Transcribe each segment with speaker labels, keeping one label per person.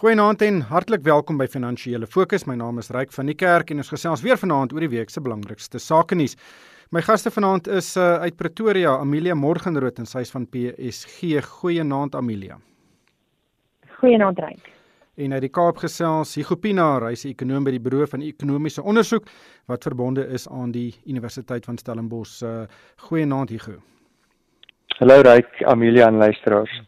Speaker 1: Goeienaand en hartlik welkom by Finansiële Fokus. My naam is Ryk van die Kerk en ons gesels weer vanaand oor die week se belangrikste sake nuus. My gaste vanaand is uh, uit Pretoria, Amelia Morgenrood en sy is van PSG. Goeienaand Amelia.
Speaker 2: Goeienaand Ryk.
Speaker 1: En uit die Kaap gesels Hugo Pinaar, hy is 'n ekonom by die Buro van Ekonomiese Onderzoek wat verbonde is aan die Universiteit van Stellenbosch. Uh, Goeienaand Hugo.
Speaker 3: Hallo Ryk, Amelia en luisteraars.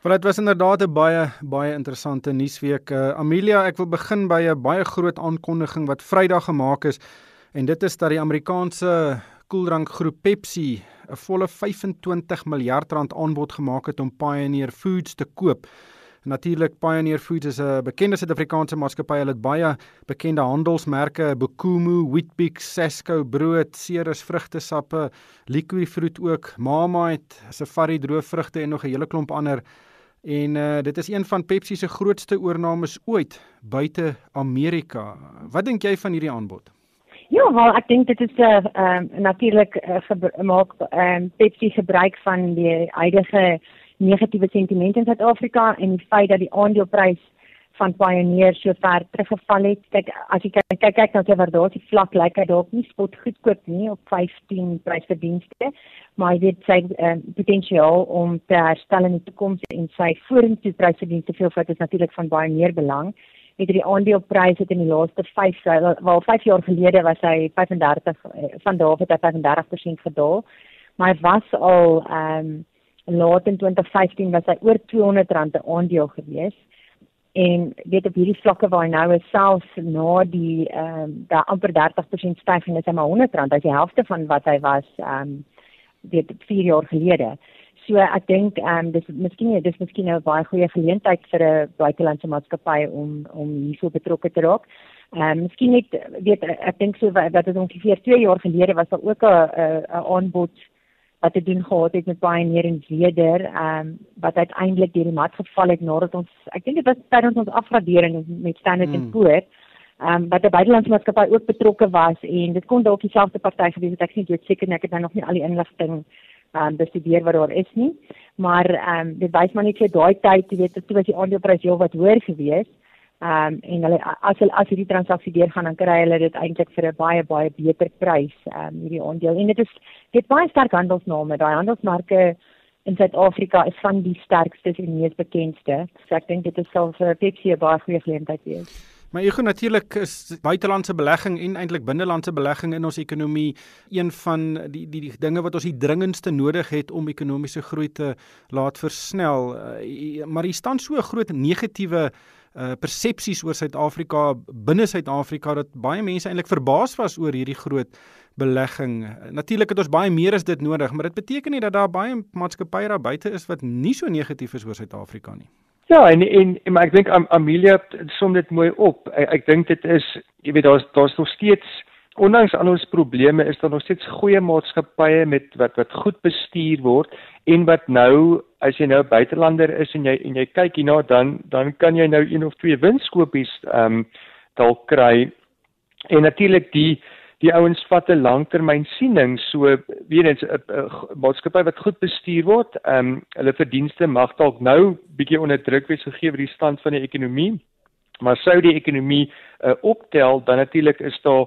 Speaker 1: Wel dit was inderdaad 'n baie baie interessante nuusweek. Uh, Amelia, ek wil begin by 'n baie groot aankondiging wat Vrydag gemaak is en dit is dat die Amerikaanse koeldrankgroep Pepsi 'n volle 25 miljard rand aanbod gemaak het om Pioneer Foods te koop. Natuurlik Pioneer Foods is 'n bekende Suid-Afrikaanse maatskappy. Hulle het baie bekende handelsmerke, Bokumu, Wheatbix, Sasco brood, Ceres vrugtesappe, Liquifruit ook, Marmite, Safari droëvrugte en nog 'n hele klomp ander En uh, dit is een van Pepsi se grootste oornames ooit buite Amerika. Wat dink jy van hierdie aanbod?
Speaker 2: Ja, wel ek dink dit is 'n uh, uh, natuurlik uh, maak um, Pepsi gebruik van die huidige negatiewe sentiment in Suid-Afrika en die feit dat die aandeleprys van Pioneer so ver teruggeval het. Kyk, as jy kyk kyk, kyk na sy waardasie vlak, lyk hy dalk nie spot goedkoop nie op 15 prysverdienste, maar hy het sy uh, potensiaal om te herstel in die toekoms en sy vorentoe prysverdienste veel vat is natuurlik van baie meer belang. Het die aandelepryse in die laaste 5 wel 5 jaar gelede was hy 35 eh, van daar het hy 35% gedaal, maar hy was al ehm um, laat in 2015 was hy oor R200 'n aandeel geweest en weet op hierdie vlakke waar hy nou is selfs na die ehm um, daar amper 30% stygings is hy maar 100 rand, as die helfte van wat hy was ehm um, weet 4 jaar gelede. So ek dink ehm um, dis miskien dis miskien nou 'n baie goeie geleentheid vir 'n buitelandse maatskappy om om hierso betrokke te raak. Ehm um, miskien net weet ek dink so dat dit ongeveer 2 jaar gelede was daar ook 'n 'n aanbod wat te doen gehad het met Pioneer en Weder, ehm um, wat uiteindelik deur die mat geval het nadat ons ek dink dit was tydens ons afgradering met Standard hmm. Poor's ehm um, wat 'n buitelandse maatskappy ook betrokke was en dit kon dalk dieselfde party gewees het. Ek sien dit seker ek het nou nog nie al die inligting ehm um, bestudeer wat daar is nie. Maar ehm um, dit wys maar net vir daai tyd jy weet toe was die aandeleprys heel wat hoër geweest Ehm um, en hulle as hulle as hierdie transaksie deurgaan dan kry hulle dit eintlik vir 'n baie baie beter prys ehm um, hierdie aandeel. En dit is dit baie sterk handelsname. Daai handelsmerke in Suid-Afrika is van die sterkstes en mees bekendste. So ek dink dit is self vir Pepsi 'n baie goeie geleentheid wees.
Speaker 1: Maar ek glo natuurlik is buitelandse belegging en eintlik binnelandse belegging in ons ekonomie een van die die die dinge wat ons die dringendste nodig het om ekonomiese groei te laat versnel. Uh, maar hier staan so 'n groot negatiewe uh persepsies oor Suid-Afrika binne Suid-Afrika dat baie mense eintlik verbaas was oor hierdie groot belegging. Natuurlik het ons baie meer as dit nodig, maar dit beteken nie dat daar baie maatskappye daar buite is wat nie so negatief is oor Suid-Afrika nie.
Speaker 3: Ja, en en, maar ek dink Amelia som dit mooi op. Ek, ek dink dit is, jy weet daar's daar's nog steeds ondanks al ons probleme is daar nog steeds goeie maatskappye met wat wat goed bestuur word en wat nou as jy nou 'n buitelander is en jy en jy kyk hierna dan dan kan jy nou een of twee winskoopies ehm um, dalk kry. En natuurlik die die ouens vat 'n langtermyn siening so weer eens 'n maatskappy wat goed bestuur word, ehm um, hulle verdienste mag dalk nou bietjie onder druk wees gegee vir die stand van die ekonomie. Maar sou die ekonomie uh, optel dan natuurlik is daar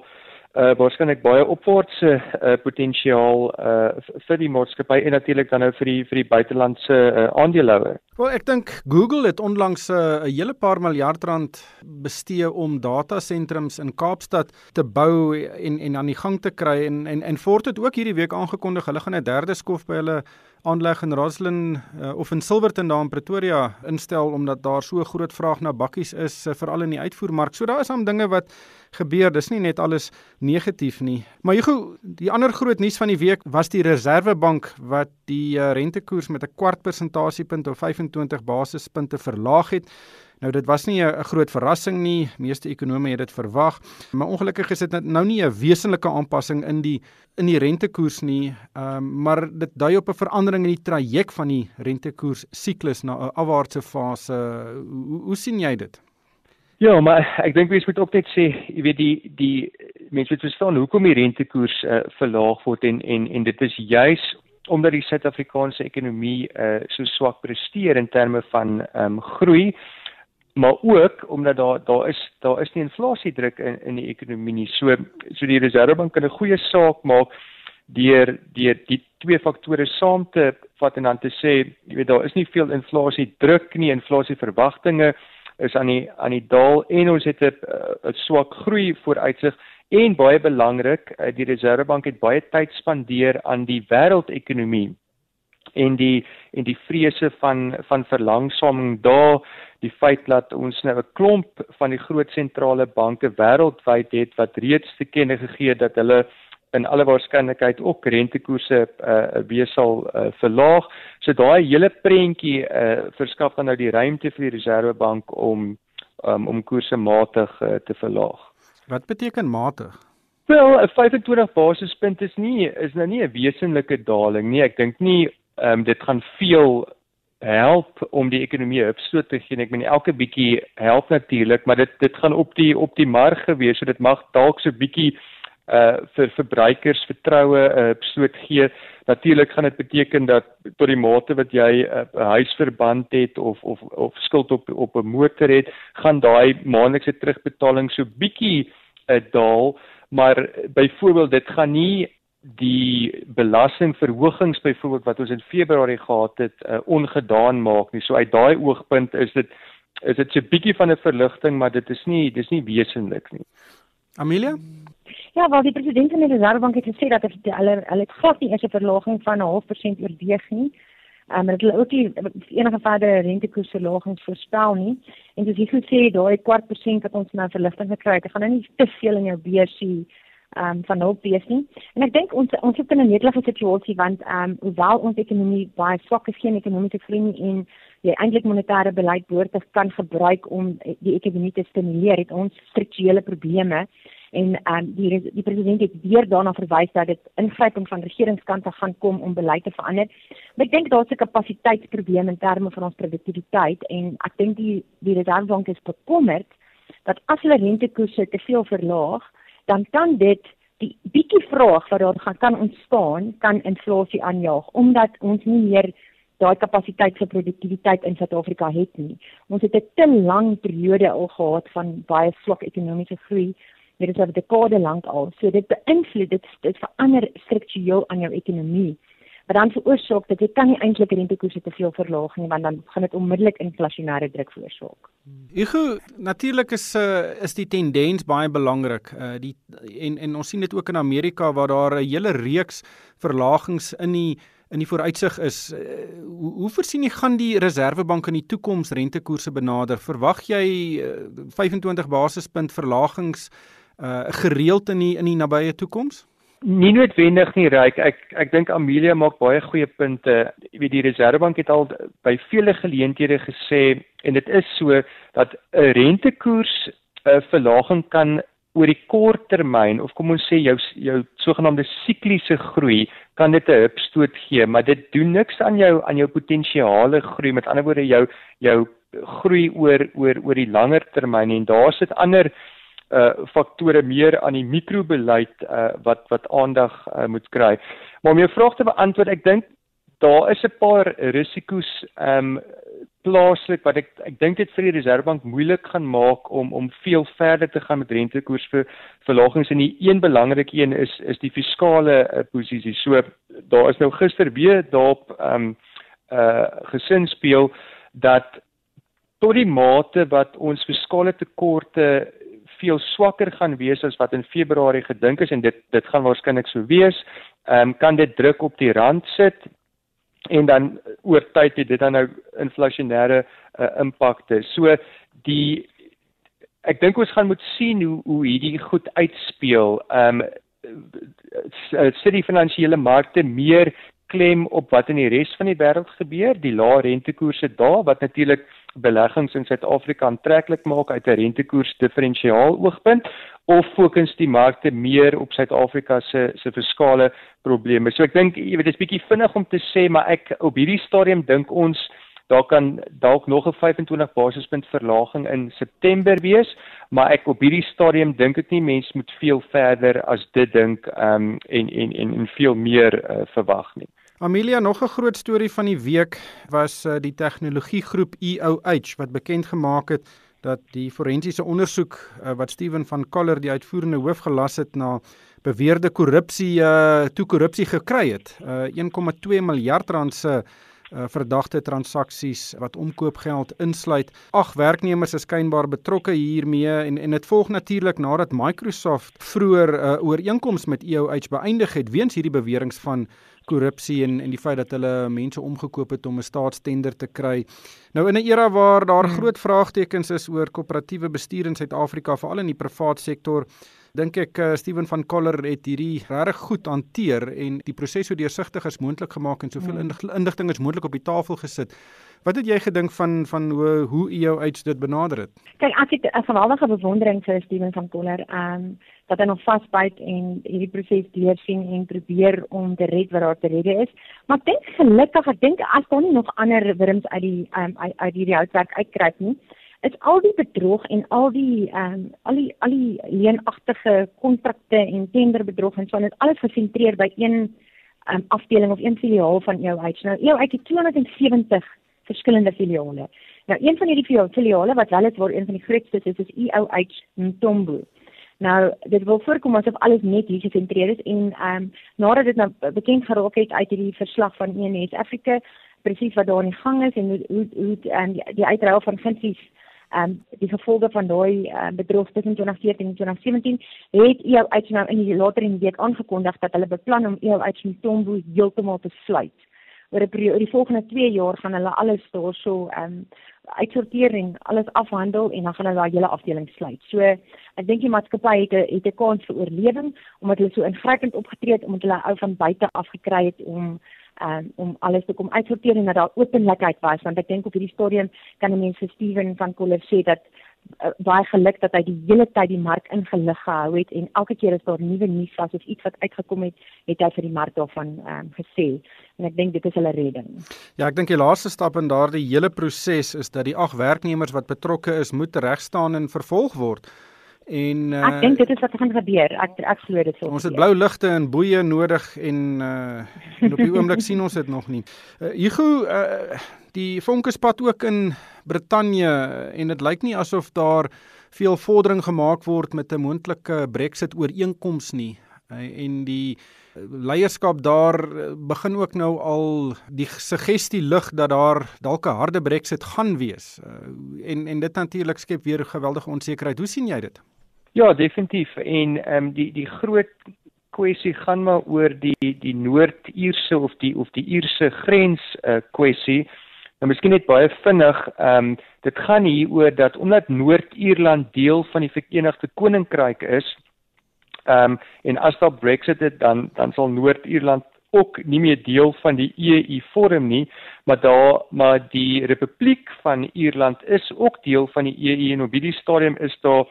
Speaker 3: uh waarskynlik baie opwaartse uh potensiaal uh vir die maatskappy en natuurlik dan nou vir die vir die buitelandse uh, aandeelhouer.
Speaker 1: Wel ek dink Google het onlangs 'n uh, hele paar miljard rand bestee om datasentrums in Kaapstad te bou en en aan die gang te kry en en en Ford het ook hierdie week aangekondig hulle gaan 'n derde skof by hulle aanleg in Roslyn uh, of in Silverton daar in Pretoria instel omdat daar so groot vraag na bakkies is uh, veral in die uitvoermark. So daar is aan dinge wat gebeur. Dis nie net alles negatief nie. Maar Hugo, die ander groot nuus van die week was die Reserwebank wat die uh, rentekoers met 'n kwart persentasiepunt of 25 basispunte verlaag het. Nou dit was nie 'n groot verrassing nie. Meeste ekonome het dit verwag, maar ongelukkig is dit nou nie 'n wesenlike aanpassing in die in die rentekoers nie. Um, maar dit dui op 'n verandering in die traject van die rentekoers siklus na 'n afwaartse fase. Hoe, hoe sien jy dit?
Speaker 3: Ja, maar ek dink mens moet ook net sê, jy weet die die mense moet verstaan hoekom die rentekoers uh, verlaag word en en en dit is juis omdat die Suid-Afrikaanse ekonomie uh, so swak presteer in terme van ehm um, groei maar ook omdat daar daar is daar is nie inflasiedruk in in die ekonomie nie. So so die Reservebank kan 'n goeie saak maak deur deur die twee faktore saam te vat en dan te sê, jy weet daar is nie veel inflasie druk nie, inflasie verwagtinge is aan die aan die daal en ons het 'n 'n swak groei vooruitsig en baie belangrik, eh, die Reservebank het baie tyd spandeer aan die wêreldekonomie en die en die vrese van van verlangsaming daar die feit dat ons nou 'n klomp van die groot sentrale banke wêreldwyd het wat reeds te kenne gegee het dat hulle in alle waarskynlikheid ook rentekoerse uh, weer sal uh, verlaag. So daai hele prentjie uh, verskaf dan nou die ruimte vir die Reserwebank om um, om koerse matig uh, te verlaag.
Speaker 1: Wat beteken matig?
Speaker 3: Wel, 'n 25 basispunt is nie is nou nie 'n wesenlike daling nie. Ek dink nie ehm um, dit gaan veel help om die ekonomie opstoot te gee. Ek meen elke bietjie help natuurlik, maar dit dit gaan op die op die mark gewees, so dit mag dalk so bietjie uh vir verbruikers vertroue uh stoot gee. Natuurlik gaan dit beteken dat tot die mate wat jy 'n uh, huisverband het of of of skuld op op 'n motor het, gaan daai maandelikse terugbetaling so bietjie uh, daal, maar byvoorbeeld dit gaan nie die belastingverhogings byvoorbeeld wat ons in Februarie gehad het uh, ongedaan maak nie. So uit daai oogpunt is dit is dit 'n bietjie van 'n verligting, maar dit is nie dis nie wesentlik nie.
Speaker 1: Amelia?
Speaker 2: Ja, wel die president van die Reservebank het gesê dat hulle hulle het glad nie eers 'n verlaging van 'n half persent oorweeg nie. Ehm um, hulle ook nie enige verdere rentekoersverlagings voorspel nie. En soos jy goed sê, daai kwart persent wat ons nou verligting gekry het, gaan nou nie te veel in jou beursie um, van hulp wees nie. En ek dink ons ons het 'n netelige situasie want ehm um, hoewel ons ekonomie baie swak is, geen ekonomiese groei nie en jy eintlik monetêre beleid behoort kan gebruik om die ekonomie te stimuleer, het ons strukturele probleme en ehm um, die die president het weer daarna verwys dat dit ingryping van regeringskante gaan kom om beleid te verander. Maar ek dink daar's 'n kapasiteitsprobleem in terme van ons produktiwiteit en ek dink die die Reservebank is bekommerd dat as hulle rentekoerse te veel verlaag, dan kan dit die bietjie vraag wat daar gaan kan ontstaan, kan inflasie aanjaag omdat ons nie meer daai kapasiteit vir produktiwiteit in Suid-Afrika het nie. Ons het 'n te lang periode al gehad van baie swak ekonomiese groei. Dit is oor dekade lank al. So dit beïnvloed dit dit verander struktureel aan jou ekonomie wat dan veroorsaak dat jy kan nie eintlik rentekoerse te veel verlaag nie want dan gaan dit onmiddellik inflasionêre druk veroorsaak.
Speaker 1: Ego natuurlik is uh, is die tendens baie belangrik. Uh, die en en ons sien dit ook in Amerika waar daar 'n hele reeks verlagings in die in die vooruitsig is. Uh, hoe, hoe voorsien jy gaan die Reserwebank in die toekoms rentekoerse benader? Verwag jy uh, 25 basispunt verlagings uh, gereeld in die in die nabye toekoms?
Speaker 3: Nie noodwendig nie, Ryk. Ek ek dink Amelia maak baie goeie punte. Jy weet die Reservebank het al by vele geleenthede gesê en dit is so dat 'n rentekoers 'n verlaging kan oor die kort termyn of kom ons sê jou jou sogenaamde sikliese groei kan dit 'n hupstoot gee, maar dit doen niks aan jou aan jou potensiale groei. Met ander woorde jou jou groei oor oor oor die langer termyn en daar sit ander uh faktore meer aan die mikrobeleid uh wat wat aandag uh, moet kry. Maar om jou vraag te beantwoord, ek dink daar is 'n paar risiko's um plaaslik wat ek ek dink dit vir die Reservebank moeilik gaan maak om om veel verder te gaan met rentekoers vir verlagings en die een belangrike een is is die fiskale uh, posisie. So daar is nou gister weer daarop um uh gesin speel dat tot die mate wat ons fiskale tekorte veel swakker gaan wees as wat in Februarie gedink is en dit dit gaan waarskynlik so wees. Ehm um, kan dit druk op die rand sit en dan oor tyd het dit dan nou inflasionêre uh, impakte. So die ek dink ons gaan moet sien hoe hoe hierdie goed uitspeel. Ehm um, sit die finansiële markte meer klem op wat in die res van die wêreld gebeur, die lae rentekoerse daar wat natuurlik beleggings in Suid-Afrika aantreklik maak uit 'n rentekoers diferensiaal oogpunt of fokus die markte meer op Suid-Afrika se se fiskale probleme. So ek dink jy weet dit is bietjie vinnig om te sê, maar ek op hierdie stadium dink ons daar kan dalk nog 'n 25 basispunt verlaging in September wees, maar ek op hierdie stadium dink ek nie mense moet veel verder as dit dink um, en en en en veel meer uh, verwag nie.
Speaker 1: Amelia, nog 'n groot storie van die week was uh, die tegnologiegroep EOH wat bekend gemaak het dat die forensiese ondersoek uh, wat Steven van Coller die uitvoerende hoof gelas het na beweerde korrupsie uh toe korrupsie gekry het. Uh 1,2 miljard rand se uh, verdagte transaksies wat omkoopgeld insluit. Ag werknemers is skynbaar betrokke hiermee en en dit volg natuurlik nadat Microsoft vroeër 'n uh, ooreenkoms met EOH beëindig het weens hierdie beweringe van korrupsie en en die feit dat hulle mense omgekoop het om 'n staatstender te kry. Nou in 'n era waar daar hmm. groot vraagtekens is oor koöperatiewe bestuur in Suid-Afrika, veral in die privaat sektor, dink ek uh, Steven van Coller het hierdie regtig goed hanteer en die proses so deursigtig as moontlik gemaak en soveel mm. inligting as moontlik op die tafel gesit. Wat het jy gedink van van hoe hoe jou uit dit benader het?
Speaker 2: Kyk, ek het 'n geweldige bewondering vir Steven van Coller. Ehm um, dat hy nog vasbyt en hierdie proses deursien en probeer om te red wat daar te redde is. Maar ek dink gelukkig, ek dink as daar nie nog ander wurms uit die um, uit, uit hierdie houtwerk uitkruip nie, is al die bedrog en al die ehm um, al die al die leenagtige kontrakte en tenderbedrog en so net alles gesentreer by een ehm um, afdeling of een filiaal van EOH. Nou EOH het 270 verskillende filiale. Nou een van hierdie filiale wat wel is waar een van die grootste is, is EOH Ntombo. Nou dit wil voorkom asof alles net hier gesentreer is en ehm um, nadat dit nou bekend geraak het uit hierdie verslag van ENS Afrika presies wat daar aan die gang is en hoe hoe hoe um, die, die uitruil van funksies ehm um, die gevolge van daai uh, bedrog tussen 2014 en 2017 het EO uit nou in die later in die week aangekondig dat hulle beplan om EO uit se Tombo heeltemal te sluit. Oor 'n periode die volgende 2 jaar gaan hulle alles daar so ehm um, uitsorteer en alles afhandel en dan gaan hulle daai hele afdeling sluit. So ek dink die maatskappy het 'n het 'n kans vir oorlewing omdat hulle so ingrypend opgetree het omdat hulle ou van buite af gekry het om um, om alles te kom uitsorteer en dat daar openlikheid was want ek dink op hierdie stadium kan mense Steven van Koller sê dat uh, baie geluk dat hy die hele tyd die mark ingelig gehou het en elke keer as daar nuwe nuus was of iets wat uitgekom het, het hy vir die mark daarvan um, gesê en ek dink dit is hulle redding.
Speaker 1: Ja, ek dink die laaste stap in daardie hele proses is dat die ag werknemers wat betrokke is moet regstaan en vervolg word. En
Speaker 2: uh, ek dink dit is wat gaan gebeur. Ek ek glo dit sou.
Speaker 1: Ons het blou ligte en boeye nodig en uh en op die oomblik sien ons dit nog nie. Uh, Hugo, uh die Fonkespad ook in Brittanje en dit lyk nie asof daar veel vordering gemaak word met 'n moontlike Brexit ooreenkoms nie. En die leierskap daar begin ook nou al die suggestie lig dat daar dalk 'n harde Brexit gaan wees. Uh, en en dit natuurlik skep weer geweldige onsekerheid. Hoe sien jy dit?
Speaker 3: Ja, definitief. En ehm um, die die groot kwessie gaan maar oor die die Noord-Ierse of die of die Ierse grens uh, kwessie. Nou miskien net baie vinnig, ehm um, dit gaan hier oor dat omdat Noord-Ierland deel van die Verenigde Koninkryk is, ehm um, en as daar Brexit het, dan dan sal Noord-Ierland ook nie meer deel van die EU vorm nie, maar daar maar die Republiek van Ierland is ook deel van die EU en op hierdie stadium is daar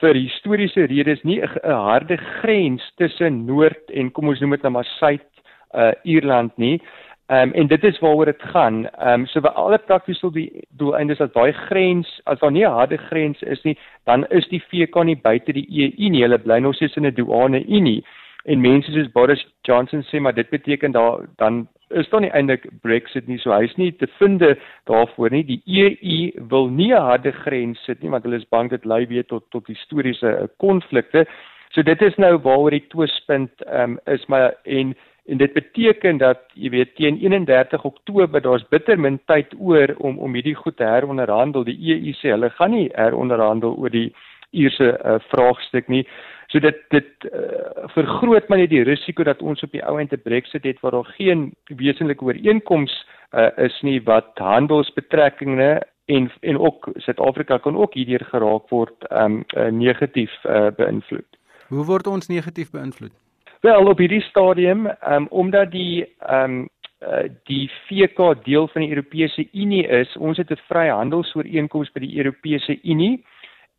Speaker 3: vir historiese redes nie 'n harde grens tussen Noord en kom ons noem dit nou maar Suid uh Ierland nie. Ehm um, en dit is waaroor dit gaan. Ehm um, so vir alle praktiese doeleindes dat daai grens as daar nie 'n harde grens is nie, dan is die VK nie buite die EU nie. Hulle bly nog steeds in 'n douane unie. En mense soos Boris Johnson sê maar dit beteken daar dan is dan nie eintlik Brexit nie so hy's nie te vinde daarvoor nie die EU wil nie 'n harde grens sit nie want hulle is bang dit lei weer tot tot historiese eh, konflikte so dit is nou waaroor die twispunt um, is maar en en dit beteken dat jy weet teen 31 Oktober daar's bitter min tyd oor om om hierdie goed te heronderhandel die EU sê hulle gaan nie heronderhandel oor die Ierse uh, vraagstuk nie So dit dit uh, vergroot maar net die risiko dat ons op die ou end 'n Brexit het waar daar geen wesenlike ooreenkoms uh, is nie wat handelsbetrekkinge en en ook Suid-Afrika kan ook hierdeur geraak word um uh, negatief uh, beïnvloed.
Speaker 1: Hoe word ons negatief beïnvloed?
Speaker 3: Wel op hierdie stadium um omdat die um uh, die VK deel van die Europese Unie is, ons het 'n vryhandelsooreenkoms by die Europese Unie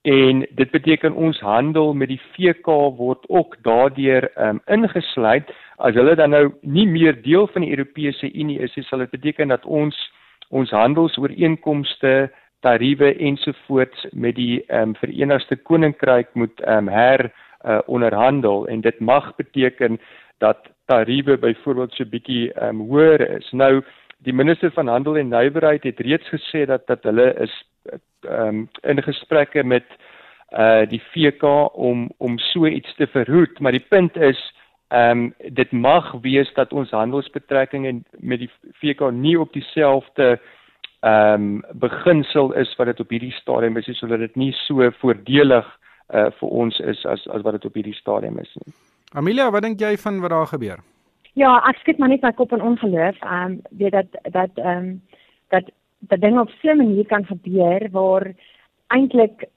Speaker 3: en dit beteken ons handel met die VK word ook daardeur um, ingesluit. As hulle dan nou nie meer deel van die Europese Unie is, sal dit beteken dat ons ons handelsooreenkomste tariewe ensovoorts met die um, Verenigde Koninkryk moet um, her uh, onderhandel en dit mag beteken dat tariewe byvoorbeeld so bietjie um, hoër is. Nou die minister van handel en nywerheid het reeds gesê dat dat hulle is um, in gesprekke met uh die VK om om so iets te verhoed, maar die punt is ehm um, dit mag wees dat ons handelsbetrekkinge met die VK nie op dieselfde ehm um, beginsel is wat dit op hierdie stadium is, sodat dit nie so voordelig uh vir ons is as as wat dit op hierdie stadium is nie.
Speaker 1: Amelia, wat dink jy van wat daar gebeur?
Speaker 2: Ja, ek skud maar net my kop in ongeloof. Ehm um, weet dat dat ehm um, dat dat dinge op so 'n manier kan gebeur waar eintlik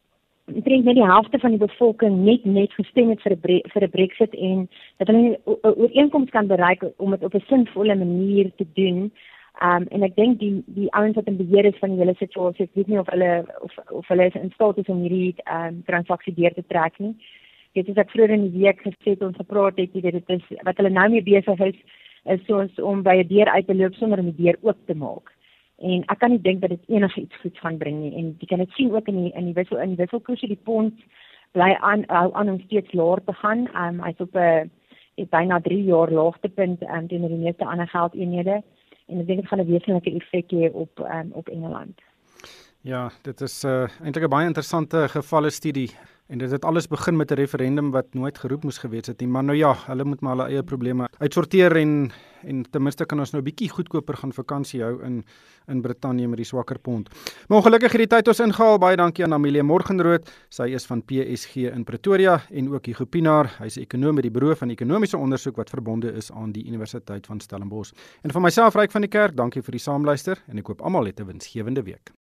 Speaker 2: omtrent net die helfte van die bevolking net net gestem het vir 'n vir 'n Brexit en dat hulle 'n ooreenkoms kan bereik om dit op 'n sinvolle manier te doen. Um en ek dink die die ouens wat in beheer is van die hele situasie, ek weet nie of hulle of of hulle is in staat is om hierdie um transaksie deur te trek nie. Dit is ek vroeër in die week gesê het ons gepraat het weet dit is wat hulle nou mee besig is is soos om by 'n deur uit te loop sonder om die deur oop te maak en ek kan nie dink dat dit enigiets goeds gaan bring nie en jy kan dit sien ook in die in die wissel in wisselkoerse die pond bly aan hou aan om steeds laer te gaan. Um, hy's op 'n byna 3 jaar laagtepunt um, teenoor die meeste ander geldeenhede en ek dink dit gaan 'n wesenlike effek hê op um, op Engeland.
Speaker 1: Ja, dit is uh, eintlik 'n baie interessante gevalle studie en dit het alles begin met 'n referendum wat nooit geroep moes gewees het nie, maar nou ja, hulle moet maar hulle eie probleme uitsorteer en en ten minste kan ons nou 'n bietjie goedkoper gaan vakansie hou in in Brittanje met die swakker pond. Maar ongelukkig het die tyd ons ingehaal. Baie dankie aan Amelie Morgenrood. Sy is van PSG in Pretoria en ook Hugo Pinaar. Hy's 'n ekonom met die Buro van Ekonomiese Onderzoek wat verbonde is aan die Universiteit van Stellenbosch. En vir myself, Ryk van die Kerk, dankie vir die saamluister en ek hoop almal 'n winsgewende week.